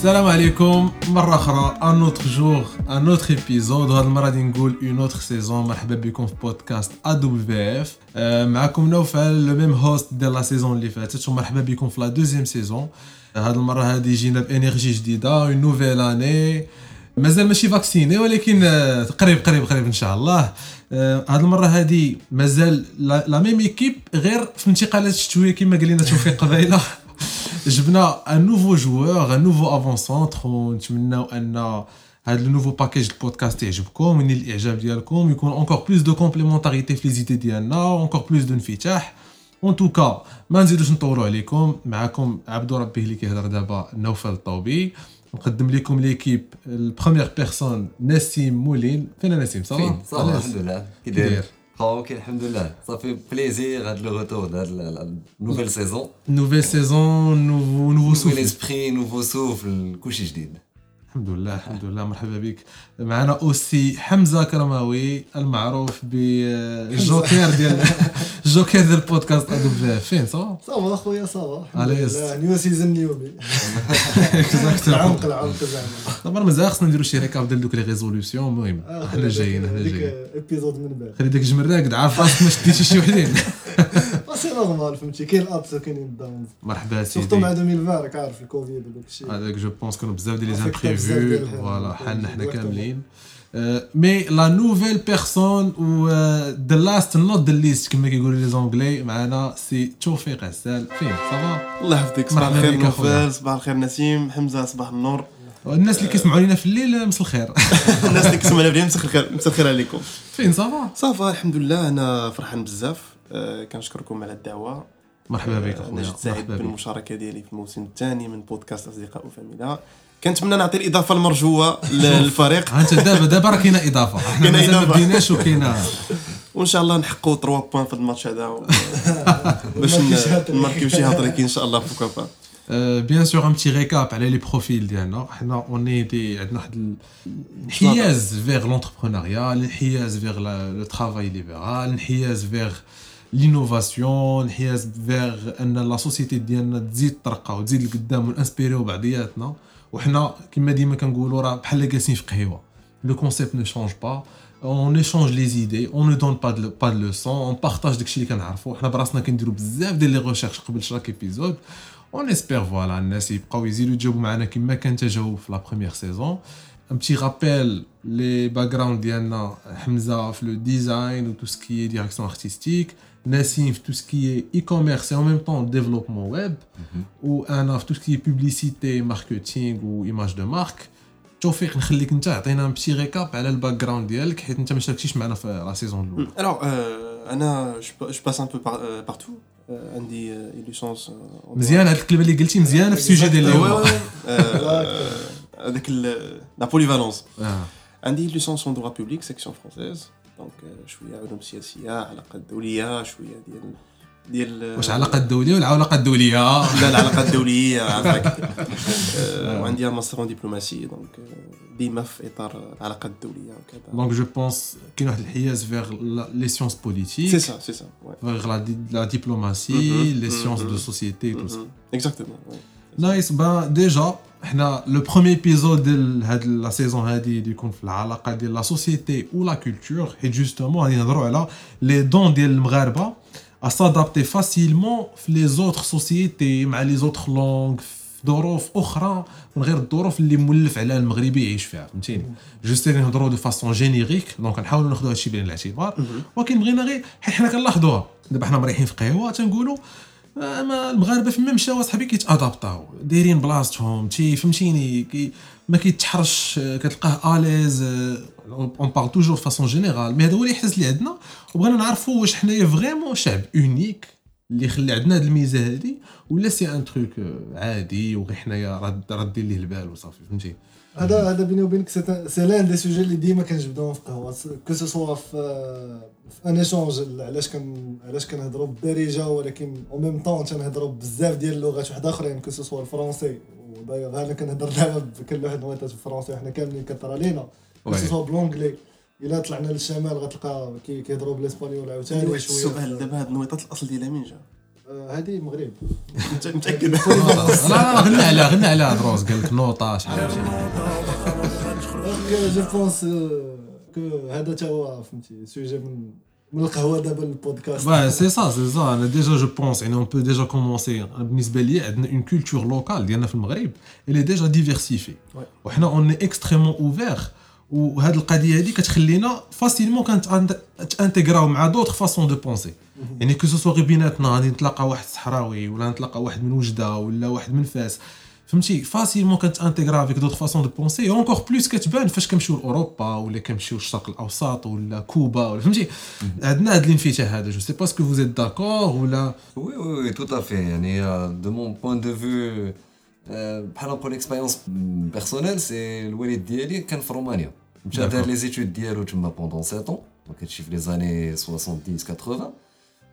السلام عليكم. مرة أخرى un autre jour un autre épisode وهاد المرة غادي نقول une autre saison مرحبا بكم في بودكاست AWF معكم نوفل le même host ديال la saison اللي فاتت. ومرحبا بكم في la deuxième saison هاد المرة هادي جينا ب energy جديدة une nouvelle année مازال ماشي vacciné ولكن آه، قريب قريب قريب إن شاء الله. آه، هاد المرة هادي مازال la même équipe غير في انتقالات الشتوية كما قال لنا توفيق قبيلة. جبنا un nouveau joueur un nouveau avant-centre ونتمناو أن هاد ال nouveau package البودكاست يعجبكم ونيل الاعجاب ديالكم يكون encore plus de complémentarité في les idées ديالنا encore plus de انفتاح. en tout cas ما نزيدوش نطولوا عليكم. معكم عبدو ربي اللي كيهضر دابا نوفل الطوبي نقدم لكم l'équipe ال première personne نسيم مولين. فين نسيم ça va ça va الحمد لله. كي داير. OK الحمد لله ça fait plaisir هاد le retour هاد nouvelle saison nouvelle saison nouveau nouveau souffle nouveau esprit nouveau souffle كلشي جديد الحمد لله الحمد لله. مرحبا بك. معنا aussi حمزة كرماوي المعروف بالجوكر ديال الجوكر ديال البودكاست AWF فين؟ ça va؟ ça va اخويا ça va. على new season new me العمق العمق زعما. طبعا مازال خصنا نديرو شي récap ديال دوك les résolutions. المهم آه، حنا جايين حنا جايين. épisode من بعد. خلي داك الجمراك عارف راسك ما شديتيش شي وحدين. c'est normal فهمتي؟ كاين ال ups وكاينين ال downs مرحبا سيدي. surtout مع 2020 راك عارف الكوفيد وداك الشيء. هذاك je pense كانوا بزاف ديال les facteurs imprévus بزاف ديال voilà. حالنا حنا. كاملين. mais la nouvelle personne و the last not the least كما كيقولوا les Anglais معنا سي توفيق عسال. فين؟ ça va الله يحفظك صباح الخير. نوفل صباح الخير نسيم حمزة صباح النور. الناس اللي كيسمعوا لينا في الليل مسا الخير. الناس اللي كتسمعنا بلي مسا الخير مسا الخير عليكم. فين؟ ça va ça va الحمد لله أنا فرحان بزاف. كنشكركم على الدعوة. مرحبا بك آه، أخويا. أنا جد سعيد بك. بالمشاركة ديالي في الموسم الثاني من بودكاست أصدقاء وفاميلا. كنتمنى نعطي الإضافة المرجوة للفريق. ها أنت دابا دابا راه كاينة إضافة. إحنا كاينة مازال ما. بديناش وكاينة. وإن شاء الله نحققوا 3 points في الماتش هذا باش نماركيو شي هاتريك. نماركيو شي هاتريك إن شاء الله pourquoi pas bien sûr un petit récap على les profils ديالنا. حنا on est des عندنا واحد الانحياز vers l'entrepreneuriat الانحياز vers le travail libéral الانحياز vers l'innovation الانحياز vers أن la société ديالنا تزيد ترقى وتزيد لقدام ونانسبيريو بعضياتنا. وحنا كما ديما كنقولوا راه بحال جالسين في قهوه le concept ne change pas on échange les idées on ne donne pas pas de leçons on partage داكشي اللي كنعرفو حنا براسنا كنديرو بزاف ديال les recherches قبل chaque épisode on espère voilà الناس يبقاو يزيدوا يتجاوبوا معنا كما كان تجاوب في la première saison un petit rappel les backgrounds ديالنا حمزه في le design و tout ce qui direction artistique نسيم في tout ce qui e-commerce en même temps développement web وأنا في tout ce qui publicité marketing و image de marque توفيق نخليك انت عطينا un petit récap على ال background ديالك حيت انت ما شاركتيش معنا في la saison الاولى alors أنا je passe un peu partout عندي licence مزيان هاد الكلمة اللي قلتي مزيانه في ال sujet ديال اليوم هذاك ال- la polyvalence آه. عندي licence en droit public section française donc شوية علوم سياسية علاقات دولية شوية ديال ديال واش علاقة دولية ولا علاقة دولية؟ لا العلاقات الدوليه عافاك آه، وعندي master en diplomatie donc آه، ديما في إطار العلاقات الدوليه وكذا. donc je pense كاين واحد الحياز vers les sciences c'est politique ça c'est ça vers la di- la diplomatie Mhm, les sciences mhm, de société tout ça exactement nice bah déjà حنا le premier épisode ديال هاد la saison هادي اللي يكون في العلاقة ديال la société و la culture حيت justement غادي نهضروا على les dons ديال المغاربة. à s'adapter facilement في les autres sociétés مع les autres langues في ظروف أخرى من غير الظروف اللي مولف على المغربي يعيش فيها. فهمتيني؟ juste نهضروا de façon générique donc نحاولوا ناخذوا هادشي بعين الاعتبار. ولكن بغينا غير حيت حنا كنلاحظوها. دابا حنا مريحين في قهوه تنقولوا آه، ما المغاربة فين ما مشاو اصاحبي كيتأدابطاو. دايرين بلاصتهم تي فهمتيني كي ما كيتحرش كتلقاه à l'aise on parle toujours façon générale mais هذا هو الاحساس اللي عندنا. وبغينا نعرفوا واش حنايا vraiment شعب unique اللي خلى عندنا هاد الميزة هادي. ولا c'est un truc عادي وغير حنايا راد رادين ليه البال وصافي فهمتي؟ هذا هذا بيني وبينك c'est l'un des sujets اللي ديما كنجبدوهم في قهوه que ce soit في في un échange علاش كن علاش كنهضروا بالدارجة ولكن au même temps تنهضروا بزاف ديال اللغات واحد آخرين que ce soit الفرونسي و d'ailleurs أنا كنهضر دابا بكل واحد نويتات بالفرونسي وحنا كاملين كطرا لينا que. soit ب l'anglais إلا طلعنا للشمال غتلقى كي- كيهضروا بالإسبانيول عاوتاني شوية. السؤال. دابا هاد النويطات الأصل ديالها من جا هذه المغرب انت متاكد لا لا غنى عليها غنى عليها دروز قال لك نوطه شحال je pense que هذا تا هو فهمتي sujet من من القهوه دابا البودكاست Ouais, c'est ça, c'est ça. أنا déjà je pense يعني on peut déjà commencer بالنسبة لي عندنا une culture locale ديالنا في المغرب elle est déjà diversifiée. Ouais. وحنا on est extrêmement ouvert وهاد القضية هذه كتخلينا facilement كنتانتيغراو مع d'autres façons de penser يعني que ce غير بيناتنا غادي نتلاقى واحد صحراوي ولا نتلاقى واحد من وجدة ولا واحد من فاس. فهمتي؟ facilement كنتانتيغرا avec d'autres façons de penser encore plus كتبان فاش كنمشيو لأوروبا ولا كنمشيو للشرق الأوسط ولا كوبا ولا فهمتي؟ عندنا هاد الانفتاح هذا je sais pas est-ce que vous êtes d'accord ولا oui, tout à fait. يعني, mon point de vue, euh, بحال نقول expérience personnelle c'est الوالد ديالي كان في رومانيا. مشى دار les études ديالو تما pendant 7 ans. donc هادشي في les années 70 80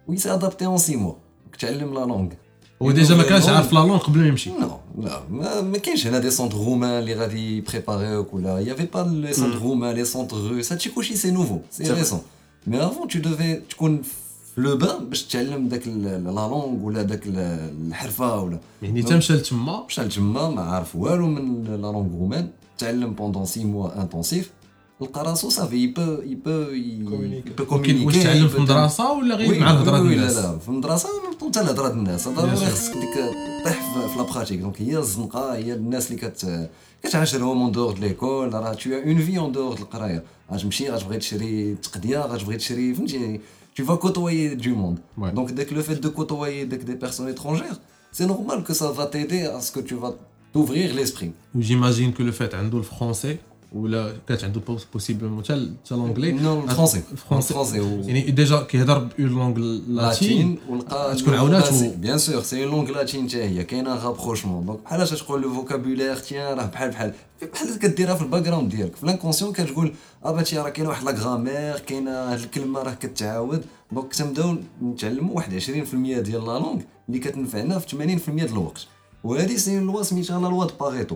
oui s'est adapté en 6 mois تعلم la langue هو déjà ما كانش عارف لا لونغ قبل ما يمشي. non لا ما, ما كاينش هنا des centres roumains اللي غادي يبريباريوك ولا y avait pas les centres roumains les centres russes هادشي كلشي c'est nouveau c'est C'est vrai. récent mais avant tu devais تكون في le bain باش تعلم داك la langue ولا داك ال- الحرفة ولا. يعني تا مشى لتما مشى لتما ما عارف والو من la langue roumaine تعلم pendant 6 mois intensifs لقى راسو صافي يبو يبو Communiquer. يبو ولكن واش تعلم في مدرسة ولا غير مع الهضره ديال لا الناس؟ لا في المدرسة حتى ديال الناس. ضروري. خصك ديك طيح في- في la pratique donc هي الزنقة هي الناس اللي كت كتعاشرهم en dehors l'école راه tu en fais en dehors القرايه غتمشي غتبغي تشري تقديه غتبغي تشري فهمتي tu vas côtoyer du monde. Donc dès que le fait de côtoyer des personnes étrangères, c'est normal que ça va t'aider à ce que tu vas t'ouvrir l'esprit. J'imagine que le fait d'être le français, ولا كانت عنده possiblement حتى حتى l'anglais français. الفرونسي ou- يعني déjà كيهضر ب une langue latine latine ولقى تكون عاوناتو. bien sûr c'est une langue latine حتى هي كاينة rapprochement donc بحال اش تقول le vocabulaire tiens راه بحال بحال بحال كديرها في ال background ديالك. في l'inconscient كتقول آه bah tiens راه كاينة واحد la grammaire كاينة هاد الكلمة راه كتعاود. donc تنبداو نتعلموا واحد 20% ديال la langue اللي كتنفعنا في 80% ديال الوقت. وهذه c'est loi سميتها la loi de Pareto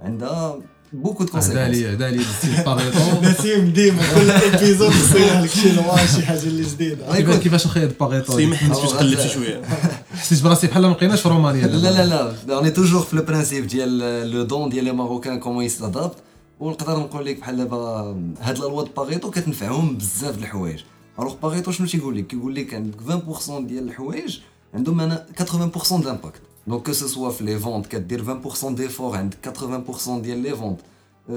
عندها beaucoup de هذا conséquences les هذا les ال style Pareto نسيم ديما كل épisode يصير لك شي نوع شي حاجة اللي جديده كيفاش كيفاش أخي هاد باريتو سي محمد أو باش. شي شوية حسيت براسي بحال ما بقيناش في رومانيا لا لا لا on est toujours في ال principe ديال le don ديال les Marocains comment ils s'adaptent ونقدر نقول لك بحال دابا هاد la loi Pareto كتنفعهم بزاف د الحوايج alors Pareto شنو تيقول لك كيقول لك عندك 20% ديال الحوايج عندهم أنا 80% d'impact donc que ce soit في les ventes كدير 20% d'efforts عندك 80% ديال les ventes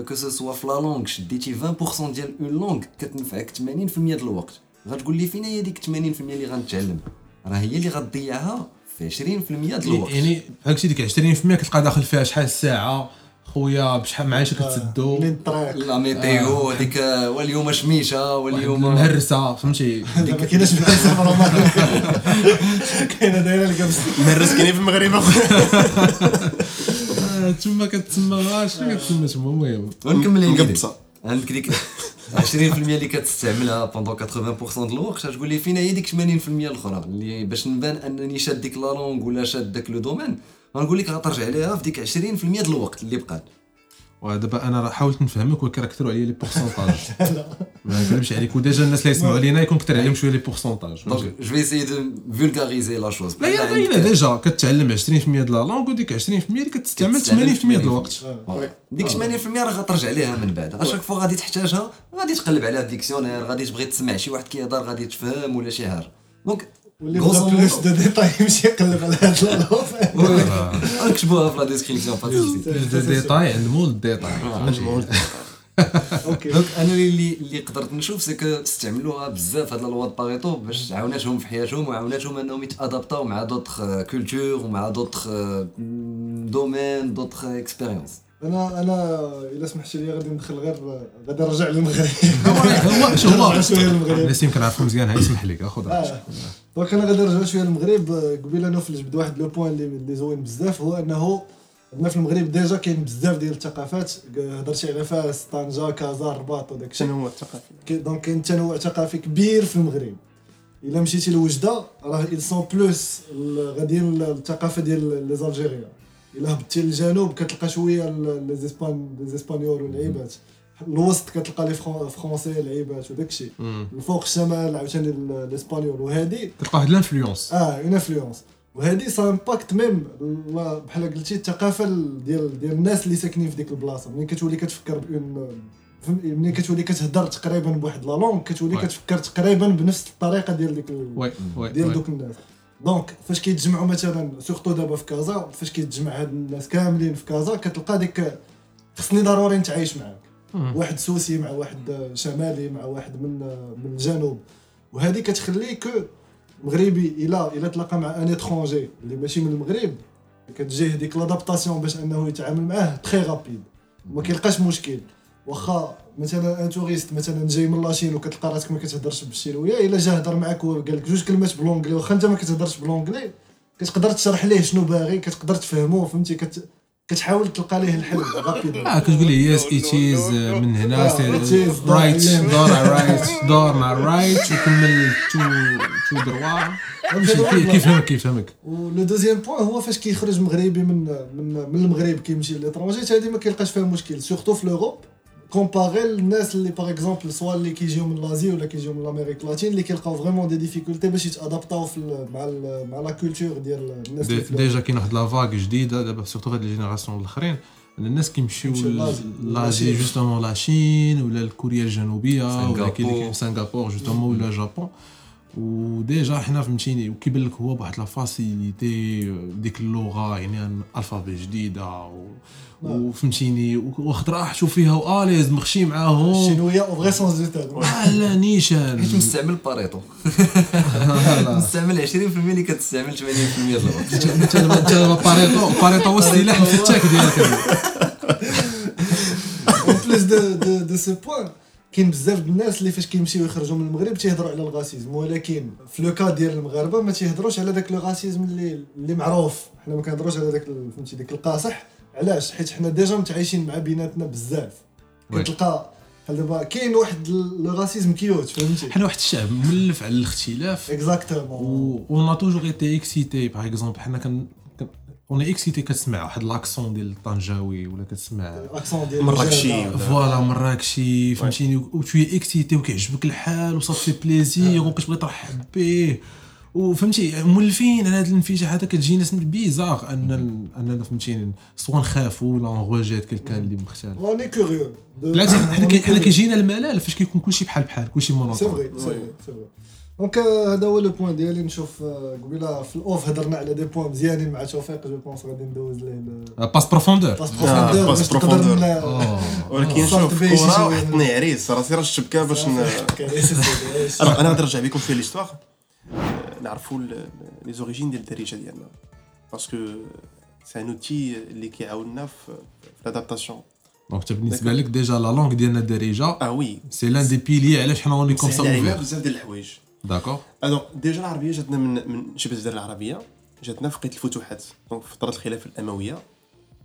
que ce soit في la langue شديتي 20% ديال une langue كتنفعك 80% ديال الوقت غتقول لي فين هي ديك 80% اللي غنتعلم راه هي اللي غتضيعها في 20% ديال الوقت يعني بحال قلتي ديك 20% كتلقى داخل فيها شحال ساعه خويا بشحال معايشه كتسدو. منين الطريق لا ميتيو هذيك واليوم شميشة واليوم مهرسه فهمتي؟ ما كايناش بحال في رومانيا كاينة دايرة لك مهرس كاينين في المغرب. اخويا آه، تما كتسمى ما شنو كتسمى تما؟ المهم. ونكمل مقبصة. عندك ديك 20% اللي كتستعملها pendant 80% د الوقت. تقول لي فين هي ديك 80% الأخرى اللي باش نبان أنني شاد ديك la langue ولا شاد داك le domaine. غنقول لك غترجع ليها في ديك 20% د الوقت اللي بقات. ودابا أنا راه حاولت نفهمك ولكن راه كثروا عليا les pourcentages ما نكذبش عليك. و déjà الناس اللي يسمعوا لينا يكون كثر عليهم شوية les pourcentages donc je vais essayer de vulgariser la chose là هي باينه déjà كتعلم 20% د la langue وديك 20% اللي كتستعمل 80% د الوقت. ديك 80% راه غترجع ليها من بعد. à chaque fois غادي تحتاجها غادي تقلب عليها dictionnaire غادي تبغي تسمع شي واحد كيهضر غادي تفهم ولا شي حاجة. donc واللي بغى بلوس دو ديتاي يمشي يقلب على هاد la نكتبوها في la description plus de détails عند مول détails OK. donc أنا اللي اللي قدرت نشوف c'est que استعملوها بزاف هاد loi Pareto باش عاوناتهم في حياتهم وعاوناتهم أنهم يتادابتاو مع d'autres cultures ومع دوطخ domaines d'autres expériences أنا أنا إلا سمحتي لي غادي ندخل غير غادي نرجع للمغرب. هو شو هو شوية للمغرب. نسيم كنعرفو مزيان يسمح لك خذ راحتك. donc أنا غادي نرجع شوية للمغرب. قبيلة نفلج واحد le point اللي اللي زوين بزاف هو أنه عندنا في المغرب déjà كاين بزاف ديال الثقافات. هضرتي على فاس طنجة كازا الرباط وداك الشيء. شنو هو الثقافي donc كاين تنوع ثقافي كبير في المغرب. إلا مشيتي لوجدة راه ils sont plus غاديين الثقافة ديال les Algériens الا هبطتي للجنوب كتلقى شوية les Espa- les Espagnols واللعيبات الوسط كتلقى les Fran- Français لعيبات وداك الشيء. الفوق الشمال عاوتاني ال- الإسبانيول. وهادي كتلقى واحد l'influence آه une influence وهادي ça impacte même بحال قلتي الثقافة ال- ديال ديال الناس اللي ساكنين في ديك البلاصة. ملي كتولي كتفكر بان ملي كتولي كتهضر تقريبا بواحد la langue كتولي. كتفكر تقريبا بنفس الطريقة ديال ديك ال- ديال. دوك الناس. دونك فاش كيتجمعوا مثلا surtout دابا في كازا فاش كيتجمع هاد الناس كاملين في كازا كتلقى ديك خصني ضروري نتعايش معاك. واحد سوسي مع واحد شمالي مع واحد من من الجنوب. وهذه كتخلي كو مغربي إلا إلا تلاقى مع un étranger اللي ماشي من المغرب كتجيه ديك l'adaptation باش انه يتعامل معاه très rapide ما كيلقاش مشكل. واخا مثلا un touriste مثلا جاي من la Chine وكتلقى راسك ما كتهضرش بالشينوية إلا جا هضر معاك وقال لك جوج كلمات ب l'anglais واخا أنت ما كتهضرش ب l'anglais كتقدر تشرح ليه شنو باغي كتقدر تفهمو فهمتي؟ كت... كتحاول تلقى ليه الحل rapide آه كتقول لي yes it is من هنا right دور دور رايت دور مع ال right وكمل tout tout droit. كيف- كيفهمك كيفهمك ولو deuxième point هو فاش كيخرج مغربي من من من المغرب كيمشي l'étranger هذه ما كيلقاش فيها مشكل surtout في l'Europe comparé الناس اللي par exemple ceux اللي كيجيو من l'Asie ولا كيجيو من l'Amérique latine اللي كيلقاو vraiment des difficultés باش يت adapter او في ال- مع ال- مع la culture ديال الناس دي- اللي في déjà كاين واحد لا فاغ جديده دابا سورتو هاد لي جينيراسيون الاخرين ان الناس كيمشيو كيمشيو لازي. لازي لاشين. جوستومون لاشين ولا الكوريا الجنوبيه ولا سنغافور. كاين اللي كاين سنغافور جوستومون ولا جابون وديجا حنا فهمتيني وكيبان لك هو بواحد لا فاسيليتي ديك اللغة يعني الفابي جديدة و... وفهمتيني واخد راحته فيها وآليز مخشي معاهم. الشينوية أو فغي سونس دو تيرم لا نيشان. حيت مستعمل باريتو مستعمل 20% اللي كتستعمل 80% ديال الوقت. انت Pareto Pareto هو السلاح الفتاك ديالك. un plus de de de ce point كاين بزاف د الناس اللي فاش كيمشيو يخرجوا من المغرب تيهضروا على ال racisme ولكن في le cas ديال المغاربة ما تيهضروش على داك le racisme اللي اللي معروف. حنا ما كنهضروش على داك فهمتي ديك القاصح. علاش؟ حيت حنا déjà متعايشين مع بيناتنا بزاف. كتلقى بحال دابا كاين واحد لو غاسيزم كيوت فهمتي. حنا واحد الشعب مولف على الاختلاف. اكزاكتومون و a toujours été excité par exemple. حنا كن est excité كتسمع واحد لاكسون ديال الطنجاوي ولا كتسمع الاكسون ديال مراكشي. فوالا مراكشي فهمتيني و tu es excité وكيعجبك الحال وصافي بليزير وكتبغي ترحب به وفهمتي مولفين على هذا الانفتاح هذا كتجي ناس بيزار ان اننا فهمتيني سوا نخافوا ولا نغوجيت كيلكان اللي مختلف اوني كوريو بالعكس حنا كي- حنا كيجينا الملل فاش كيكون كلشي بحال بحال كلشي مونوتون سي فري سي فري دونك هذا هو لو بوان ديالي. نشوف آه، قبيلة في الأوف هضرنا على دي بوان مزيانين مع توفيق جو بونس غادي ندوز ليه ل- باس بروفوندور باس آه، بروفوندور باس بروفوندور. آه. ولكن شوف كره وحطني عريس راسي راه الشبكة باش أنا غادي نرجع بكم في ليستواغ نعرفوا لي زوريجين ديال الدارجة ديالنا. باسكو سي ان اوتي اللي كيعاوننا في في لادابتاسيون دونك انت بالنسبة لك ديجا لا لونغ ديالنا الدارجة آه وي سي لأن دي بيلي علاش حنا اوني كوم سا بزاف ديال الحوايج. داكور الوغ ديجا العربيه جاتنا من من شبه الجزيره العربيه جاتنا في وقت الفتوحات دونك فترة الخلافة الأموية.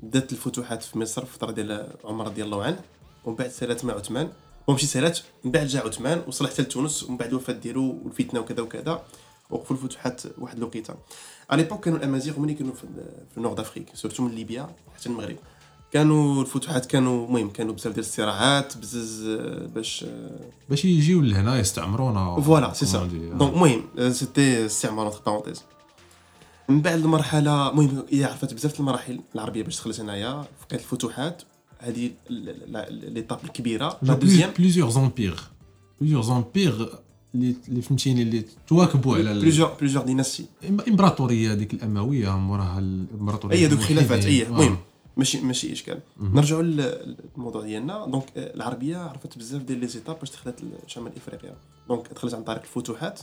بدات الفتوحات في مصر في فترة ديال عمر رضي الله عنه. ومن بعد سالات مع عثمان. ومشي سالات من بعد جا عثمان وصل حتى لتونس. ومن بعد الوفاه ديالو والفتنة وكذا وكذا. وقفوا الفتوحات واحد الوقيتة. à l'époque كانوا الأمازيغ ملي كانوا في, في Nord Afrique surtout من ليبيا حتى المغرب. كانوا الفتوحات كانوا المهم كانوا بزاف ديال الصراعات بزاف آه، باش آه، باش يجيو لهنا يستعمرونا. voilà c'est ça donc المهم c'était استعمار entre parenthèses من بعد المرحلة المهم هي عرفت بزاف المراحل العربية باش دخلت هنايا وقت الفتوحات هذه l'étape الكبيرة. la deuxième بليزيور زومبير بليزيور زومبير اللي فهمتيني اللي تواكبوا على بليزيور بليزيور ديناستي الامبراطوريه هذيك الامويه موراها الامبراطوريه اي دوك خلافات اي. المهم ماشي ماشي إشكال. نرجعوا للموضوع ديالنا. دونك آه، العربية عرفت بزاف ديال لي زيتاب باش دخلت لشمال إفريقيا. دونك دخلت عن طريق الفتوحات.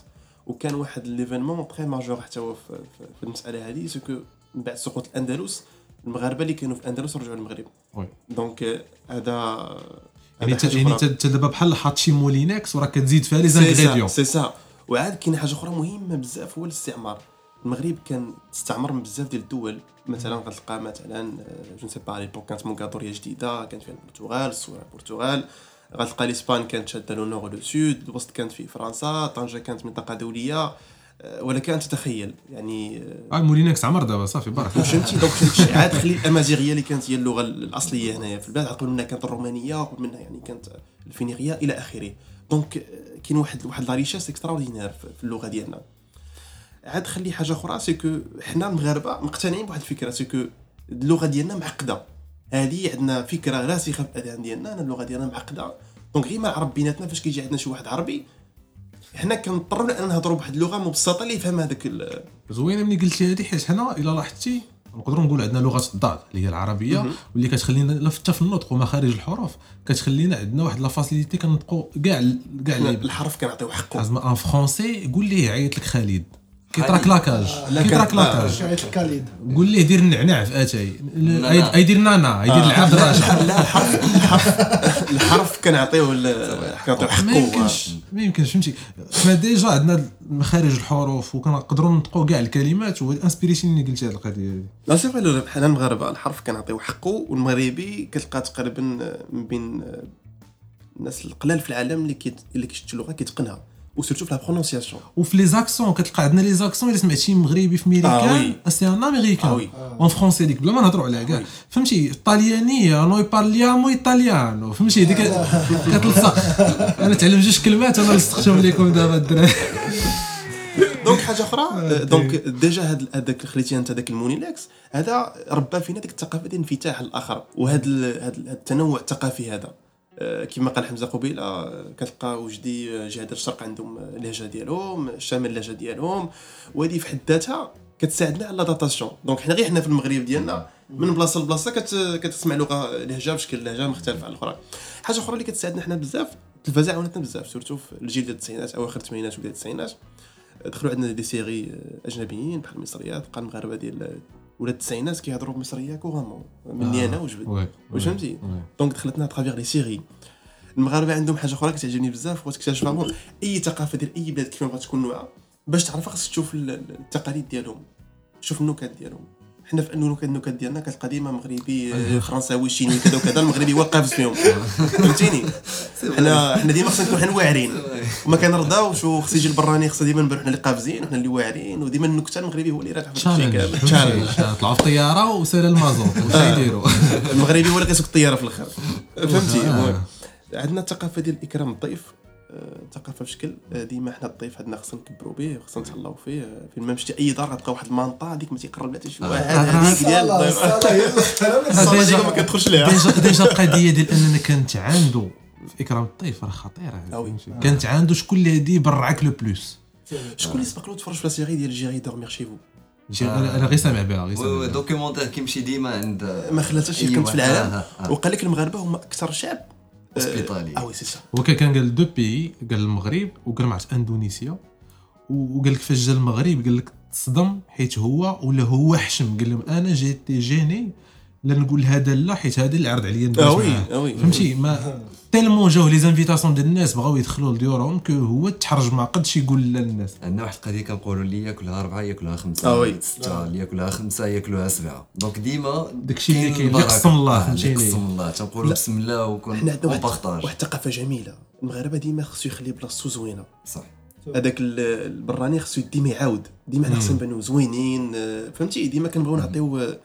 وكان واحد ليفينمون تري ماجور حتى هو في, المسألة هذه سكو من بعد سقوط الأندلس المغاربة اللي كانوا في الأندلس رجعوا للمغرب. donc آه، هذا يعني انت يعني دابا بحال حاط شي مولينكس وراك كتزيد فيها les ingrédients c'est سا وعاد كاين حاجة أخرى مهمة بزاف هو الاستعمار. المغرب كان استعمر من بزاف ديال الدول مثلا غتلقى مثلا je sais pas l'époque كانت مونكادوريا جديدة كانت فيها البرتغال الصورة البرتغال. غتلقى الإسبان كانت شادة le nord le sud الوسط كانت في فرنسا طنجة كانت منطقة دولية. آه، ولك أن تتخيل يعني آه، آه مولينكس عمر دابا صافي بارك فهمتي donc عاد خلي الأمازيغية اللي كانت هي اللغة الأصلية هنايا في البلاد قبل منها كانت الرومانية قبل منها يعني كانت الفينيقية إلى آخره. donc آه، كاين واحد واحد la richesse extraordinaire في اللغة ديالنا. عاد خلي حاجة أخرى c'est que حنا المغاربه مقتنعين بواحد الفكرة c'est que اللغة ديالنا معقدة. هذه عندنا فكرة راسخة في الأذهان ديالنا إن اللغة ديالنا معقدة. donc غير ما العرب بيناتنا فاش كيجي عندنا شي واحد عربي حنا كنضطروا ان نهضروا بواحد اللغة مبسطة اللي يفهم هذاك زوينة ملي قلتي هذه حيت حنا إلا لاحظتي نقدروا نقول عندنا لغة الضاد اللي هي العربية واللي كتخلينا حتى في النطق ومخارج الحروف كتخلينا عندنا واحد لا فاسيليتي كنطقوا كاع كاع الحرف كنعطيو حقه زعما ان فرونسي قول ليه عيط لك خالد؟ كيطرا خالد. كلاكاج لا كيطرا كان- كلاكاج شعيت الكاليد قول ليه دير النعناع في اتاي نعناع. اي دير نانا يدير العبد راجع لا الحرف الحرف الحرف كنعطيوه ال- كنعطيو ما حقه يمكنش ما يمكنش فهمتي؟ حنا déjà عندنا مخارج الحروف وكنقدروا نطقوا كاع الكلمات و inspiration اللي قلتي هذه القضية هذه. لا c'est vrai حنا المغاربة الحرف كنعطيو حقه والمغربي كتلقى تقريبا من بين الناس القلال في العالم اللي كيت اللي كيشتو اللغة كيتقنها. و surtout في la prononciation وفي les accents كتلقى عندنا les accents الا سمعتي مغربي في américain. c'est un américain آه. en français ديك بلا ما نهضروا عليها كاع. فهمتي الطاليانيه noi parliamo italiano فهمتي هذيك كتلصق أنا تعلم جوج كلمات أنا لصقتهم لكم دابا الدراري donc حاجة أخرى donc déjà هاد هذاك خليتي انت هذاك المونيلكس هذا ربى فينا ديك الثقافه ديال الانفتاح الآخر وهذا هاد التنوع الثقافي هذا كما قال حمزة قبيلة آه، كتلقى وجدي آه، جهة الشرق عندهم آه، اللهجه ديالهم الشمال اللهجه ديالهم. وهذه في حد ذاتها كتساعدنا على l'adaptation donc حنا غير حنا في المغرب ديالنا من بلاصة لبلاصة كت كتسمع لغة لهجة بشكل لهجة مختلفة على الأخرى. حاجة أخرى اللي كتساعدنا حنا بزاف التلفازه عاونتنا بزاف surtout في الجيل ديال التسعينات أواخر الثمانينات وبداية التسعينات. دخلوا عندنا des séries أجنبيين بحال المصريات بقى المغاربه ديال ولا التسعينات كيهضروا مصريه couramment مني أنا وجبد واش فهمتي. donc دخلتنا à travers les séries المغاربة عندهم حاجة أخرى كتعجبني بزاف وتكتشفها أي ثقافة ديال أي بلاد كيف ما بغات تكون نوعها باش تعرفها خاصك تشوف ال- ال- التقاليد ديالهم شوف النكت ديالهم. حنا في انه النكت ديالنا كتلقى ديما مغربي آه، فرنساوي شيني كذا وكذا المغربي هو قافز فيهم فهمتيني؟ حنا حنا ديما خصنا نكونوا حنا واعرين. وما كنرضاوش وخص يجي البراني خصنا ديما نبانو حنا اللي قافزين وحنا اللي واعرين وديما النكتة المغربي هو اللي راجع في الشيء كامل. challenge طلعوا في طيارة وسال المازوت واش يديروا؟ المغربي هو اللي كيسوق الطيارة في الآخر. فهمتي؟ آه. المهم عندنا الثقافة ديال اكرام الضيف. آه، ثقافه بشكل آه، ديما حنا الضيف عندنا خصنا نكبروا به خصنا نتهلاو فيه آه، فين ما مشيتي أي دار غتلقى واحد المانطا هذيك ما تيقرب لها حتى شي واحد هذيك ديال ديالهم ما كتدخلش ليها déjà déjà القضية ديال أننا كنتعاندوا في إكرام الضيف راه خطيره. فهمتي؟ كنتعاندوا شكون اللي هادي برعك le plus شكون اللي سبق له تفرج في la série ديال J'irai dormir chez vous أنا غير سامع بها غير سامع oui. documentaire كيمشي ديما عند ما خلا حتى شي أيوة. كنت في العالم آه. وقال لك المغاربة هما أكثر شعب آه، Hospitalier. آه وي سي سا هو كان قال deux pays قال المغرب وقال معرفت اندونيسيا وقال لك فاش جا المغرب قال لك تصدم حيت هو ولا هو حشم قال لهم أنا جيتي جيني لا نقول هذا لا حيت هذا اللي عرض عليا ندوز آه oui معاه. آه oui فهمتي؟ ما tellement جاو les invitations ديال الناس بغاو يدخلوا لديورهم que هو تحرج ما قدش يقول لا للناس. عندنا واحد القضية كنقولوا اللي ياكلها اربعه ياكلها آه خمسه oui. ستة اللي ياكلها خمسة ياكلها سبعة. donc ديما داكشي اللي كاين،. قسم الله، آه، فهمتيني. قسم الله. تنقولوا بسم الله وكون حنا عندنا واحد الثقافه جميلة. المغاربة ديما خصو يخلي بلاصتو زوينة. صح. هذاك ال- البراني خصو ديما يعاود. ديما حنا خصنا نبانو زوينين آه، فهمتي؟ ديما كنبغيو نعطيو آه،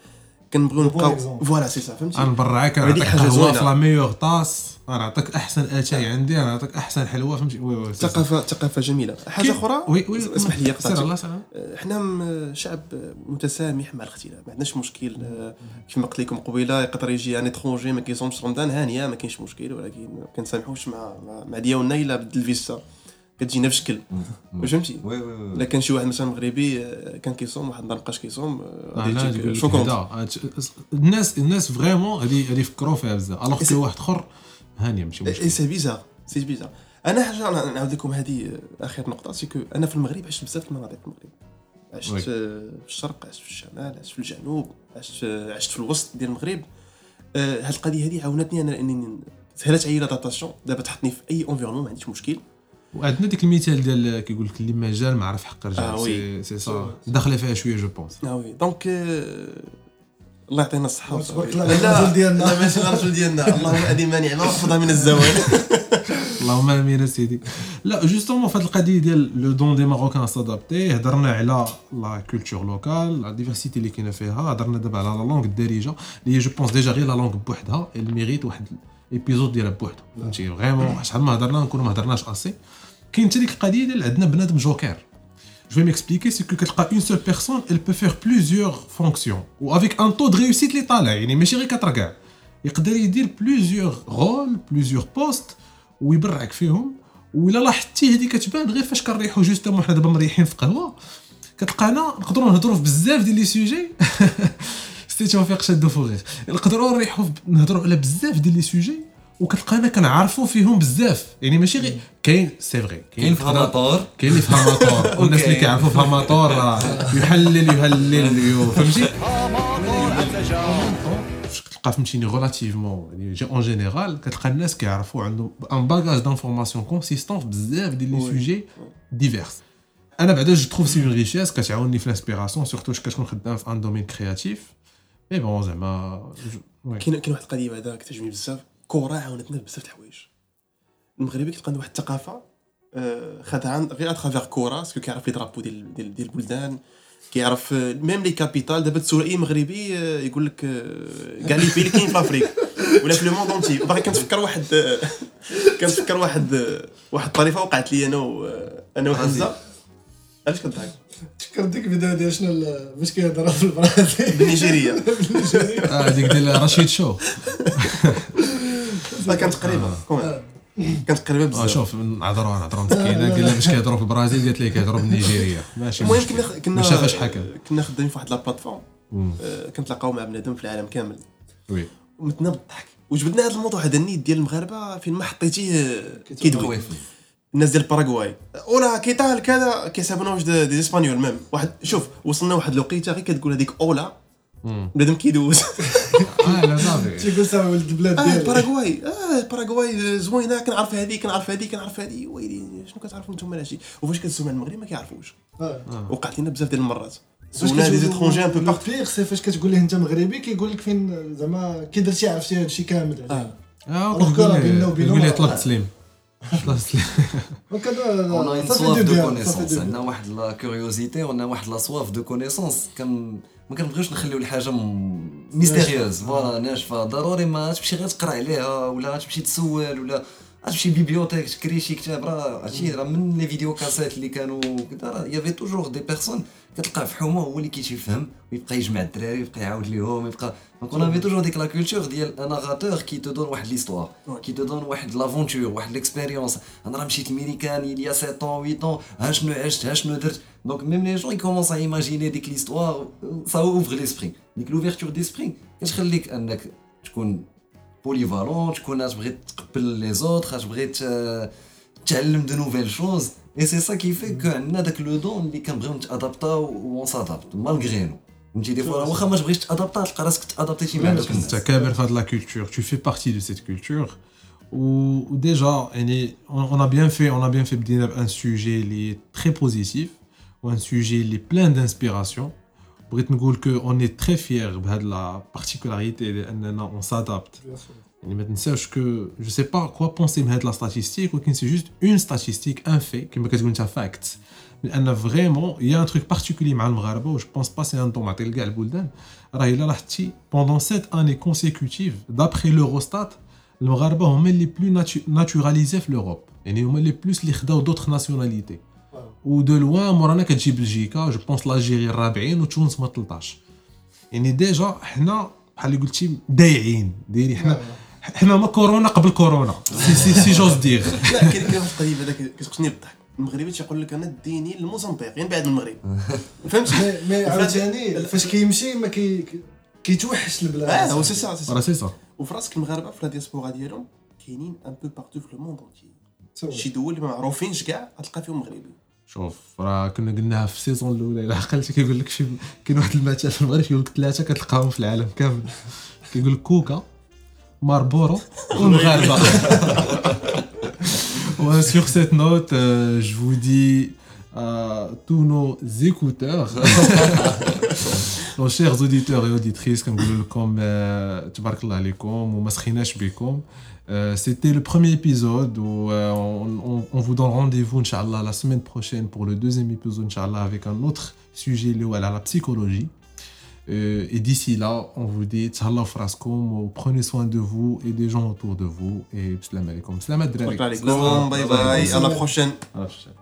كنبغيو نبقاو. voilà c'est ça فهمتي؟ أنا هذيك نعطيك قهوه. في la meilleure tasse نعطيك أحسن أتاي عندي نعطيك أحسن حلوة فهمتي؟ oui oui c'est ثقافه ثقافة جميلة. حاجة أخرى؟ oui oui اسمح لي قطعتك آه، حنا شعب متسامح مع الاختلاف ما عندناش مشكل آه، كيما قلت لكم قبيلة يقدر يجي un étranger ما كيصومش رمضان هانيه ما كاينش مشكل ولكن ما كنسامحوش مع مع- مع ديالنا إلا بدل الفيستة كتجينا بشكل واش فهمتي الا كان شي واحد مثلا مغربي آه، كان كيصوم واحد النهار مابقاش كيصوم آه، غادي هاد- الناس الناس vraiment هذه هذه يفكروا فيها بزاف alors que واحد اخر هانيه ماشي مشكل c'est bizarre c'est bizarre أنا حاجة أنا نعاود لكم هذه اخر نقطه c'est que أنا في المغرب عشت بزاف في المناطق في المغرب عشت oui. في الشرق عشت في الشمال عشت في الجنوب عشت عشت في الوسط ديال المغرب آه، هاد القضية هذه عاونتني أنا انني سهلت عليا l'adaptation دابا تحطني في اي environnement ما عنديش مشكل وعندنا ديك المثال ديال كيقول لك اللي ما جا ما عرف حق رجال آه، وي. سي سي صا داخلة فيها شوية je pense آه oui. donc آه، الله يعطينا الصحة تبارك. الله، لا الرجل ديالنا. لا ماشي الرجل ديالنا. اللهم هذه مانعنا واحفظها من الزوال. اللهم آمين سيدي. لا justement في هذه القضية ديال le don des Marocains s'adapter هضرنا على la culture locale la diversité اللي كاينة فيها هضرنا دابا على la langue الدارجة اللي هي je pense déjà غير la langue بوحدها elle mérite واحد épisode ديالها بوحدو فهمتي؟ vraiment شحال ما هضرنا نكونوا ما هضرناش aussi كاين حتى ديك القضية ديال عندنا بنادم جوكر. Je vais m'expliquer, c'est que كتلقى une seule personne, elle peut faire plusieurs fonctions. Ou avec un taux de réussite اللي طالع يعني ماشي غير كتركع. يقدر يدير plusieurs rôles, plusieurs postes ويبرعك فيهم وإلا لاحظتي هذه كتبان غير فاش كنريحو justement حنا دابا مريحين في قهوه كتلقانا نقدروا نهضروا في بزاف ديال les sujets سيتي توفيق شادو فوغير. نقدروا نريحوا في- نهضروا على بزاف ديال les sujets وكتلقانا كنعرفوا فيهم بزاف. يعني ماشي غير كاين c'est vrai كاين في كاين اللي فيها amateur والناس اللي. كيعرفوا فيها amateur راه يحلل يهلل فهمتي؟ كتلقى فهمتيني relativement يعني je en général كتلقى الناس كيعرفوا عندهم un bagage d'informations consistant في بزاف ديال les sujets divers أنا بعدا je trouve c'est une richesse كتعاوني في ال inspiration surtout واش كتكون خدام في un domaine créatif mais bon زعما. كاين كاين واحد القضية بعدا كتعجبني بزاف. كره عاونتنا بزاف د الحوايج. المغربي كتلقى عنده واحد الثقافة آه، خدها عن غير à travers كرة parce que كيعرف les drapeaux ديال ديال ديال البلدان كيعرف آه، même les capitales دابا تسول أي مغربي آه، يقول لك آه، كاع les pays اللي كاين في Afrique ولا في le monde entier باغي كنتفكر واحد آه، كنتفكر واحد آه، واحد الطريفة وقعت لي أنا و آه، أنا وحمزة. علاش كضحك تفكر ديك الفيديو ديال شنو باش كيهضر في البرازيل بالنيجيريه آه هذيك ديال رشيد شو. لا كانت قريبة. كومان. كانت قريبة آه بزاف. شوف نعذروا نهضروا مسكينة. قال لها باش كيهضروا في البرازيل قالت لي كيهضروا بالنيجيريه ماشي المهم. كنا كنا كنا خدامين في واحد لا بلاتفورم. مم. آه، كنتلاقاو مع بنادم في العالم كامل. وي. ومتنا بالضحك. وجبدنا هذا الموضوع هذا النيت ديال المغاربة فين ما حطيتيه كيدوي. الناس ديال باراغواي. أولا كيتال كذا كيسابونا واش دي دي إسبانيول ميم. واحد شوف وصلنا واحد الوقيته غير كتقول هذيك أولا. بنادم كيدوز. آه لا صافي. تيقول سامع ولد البلاد آه ديالي. باراغواي. آه باراغواي زوينة كنعرف هذه كنعرف هذه كنعرف هذه. ويلي شنو كتعرفوا نتوما هادشي وفاش كتسول مع المغرب ما كيعرفوش. آه. وقعت لنا بزاف ديال المرات. فاش سولنا دي كتقول- زيترونجي ان بو لو بارتو بيغ سي فاش كتقول ليه انت مغربي كيقول لك فين زعما كي درتي عرفتي هادشي كامل. آه. كرة بيننا وبينهم. يقول لي طلب تسليم طلب تسليم. On a هذا une soif دو de connaissance, on a واحد la curiosité on a واحد la soif de connaissance. كان ما كنبغيوش نخليو الحاجة mystérieuse. voilà ناشفة. ضروري ما تمشي غير تقرأ عليها ولا تمشي تسول ولا تمشي bibliothèque تكري شي كتاب راه هادشي راه من les vidéocassettes اللي كانوا كدا راه il y avait toujours des personnes كتلقاه في حومه هو اللي كيتفهم ويبقى يجمع الدراري ويبقى يعاود ليهم يبقى donc on avait toujours ديك la culture ديال un narrateur qui te donne واحد l'histoire qui te donne واحد l'aventure واحد l'expérience أنا راه مشيت الميريكان il y a 7 ans 8 ans ها شنو عشت ها شنو درت donc même les jeunes ils commencent à imaginer ديك l'histoire ça ouvre l'esprit ديك l'ouverture d'esprit كتخليك انك تكون polyvalent تكون تبغي تقبل les autres تبغي ت- تعلم de nouvelles choses et c'est ça qui fait que عندنا داك le don اللي كنبغيو نتادابتاو on s'adapte malgré nous فهمتي des fois واخا ما تبغيش تادابتا تلقى راسك تادابتيتي مع دوك انت الناس كابر في هاد la culture tu fais partie de cette culture و déjà يعني on on a bien fait on a bien fait بدينا ب un sujet اللي très positif و un sujet اللي plein d'inspiration. بغيت نقول que on est très fier بهاد la particularité لأننا on s'adapte. يعني ما تنساوش que je sais pas quoi penser من هاد la statistique ولكن c'est juste une statistique en fait كما كتقول انت fact لأن vraiment y a un truc particulier مع المغاربة و je pense pas c'est un don معطي لكاع البلدان راه إلا لاحظتي pendant sept années consécutives d'après l'Eurostat المغاربة هما اللي بلو ناتوراليزي في لوروب يعني هما اللي بلوس اللي خداو دوطخ ناسيوناليتي و دو لوان مورانا كتجي بلجيكا جو بونس لاجيري الرابعين وتونس ما 13 يعني ديجا حنا بحال اللي قلتي دايعين دايرين حنا حنا ما كورونا قبل كورونا سي سي سي جوز دير لا كاين كاين واحد القضية بعدا كتقتني بالضحك المغربي تيقول لك أنا ديني الموزمبيق يعني بعد المغرب فهمتي مي عاوتاني فاش كيمشي ما كي كيتوحش البلاد آه هو سي سا سي راه سا سي سا وفي راسك المغاربه في la diaspora ديالهم كاينين un peu partout في le monde entier. شي دول اللي ما معروفينش كاع غتلقى فيهم مغربي شوف راه كنا قلناها في ال saison الأولى إلا عقلتي كيقول لك شي كاين واحد المثل في المغرب كيقول لك ثلاثة كتلقاهم في العالم كامل. كيقول لك كوكا ماربورو والمغاربه et sur cette note je à tous nos écouteurs, nos chers auditeurs et auditrices, comme vous comme Tabarakallah alaikum ou Maskhinash bikum. Euh, C'était le premier épisode où euh, on, on- on vous donne rendez-vous, Inch'Allah, la semaine prochaine pour le deuxième épisode, Inch'Allah, avec un autre sujet lié à la psychologie. Euh, et d'ici là, on vous dit Tchallah fraskom, prenez soin de vous et des gens autour de vous. Et salam alaikum. Salam شكرا alaikum. عليكم باي باي à la prochaine À la prochaine.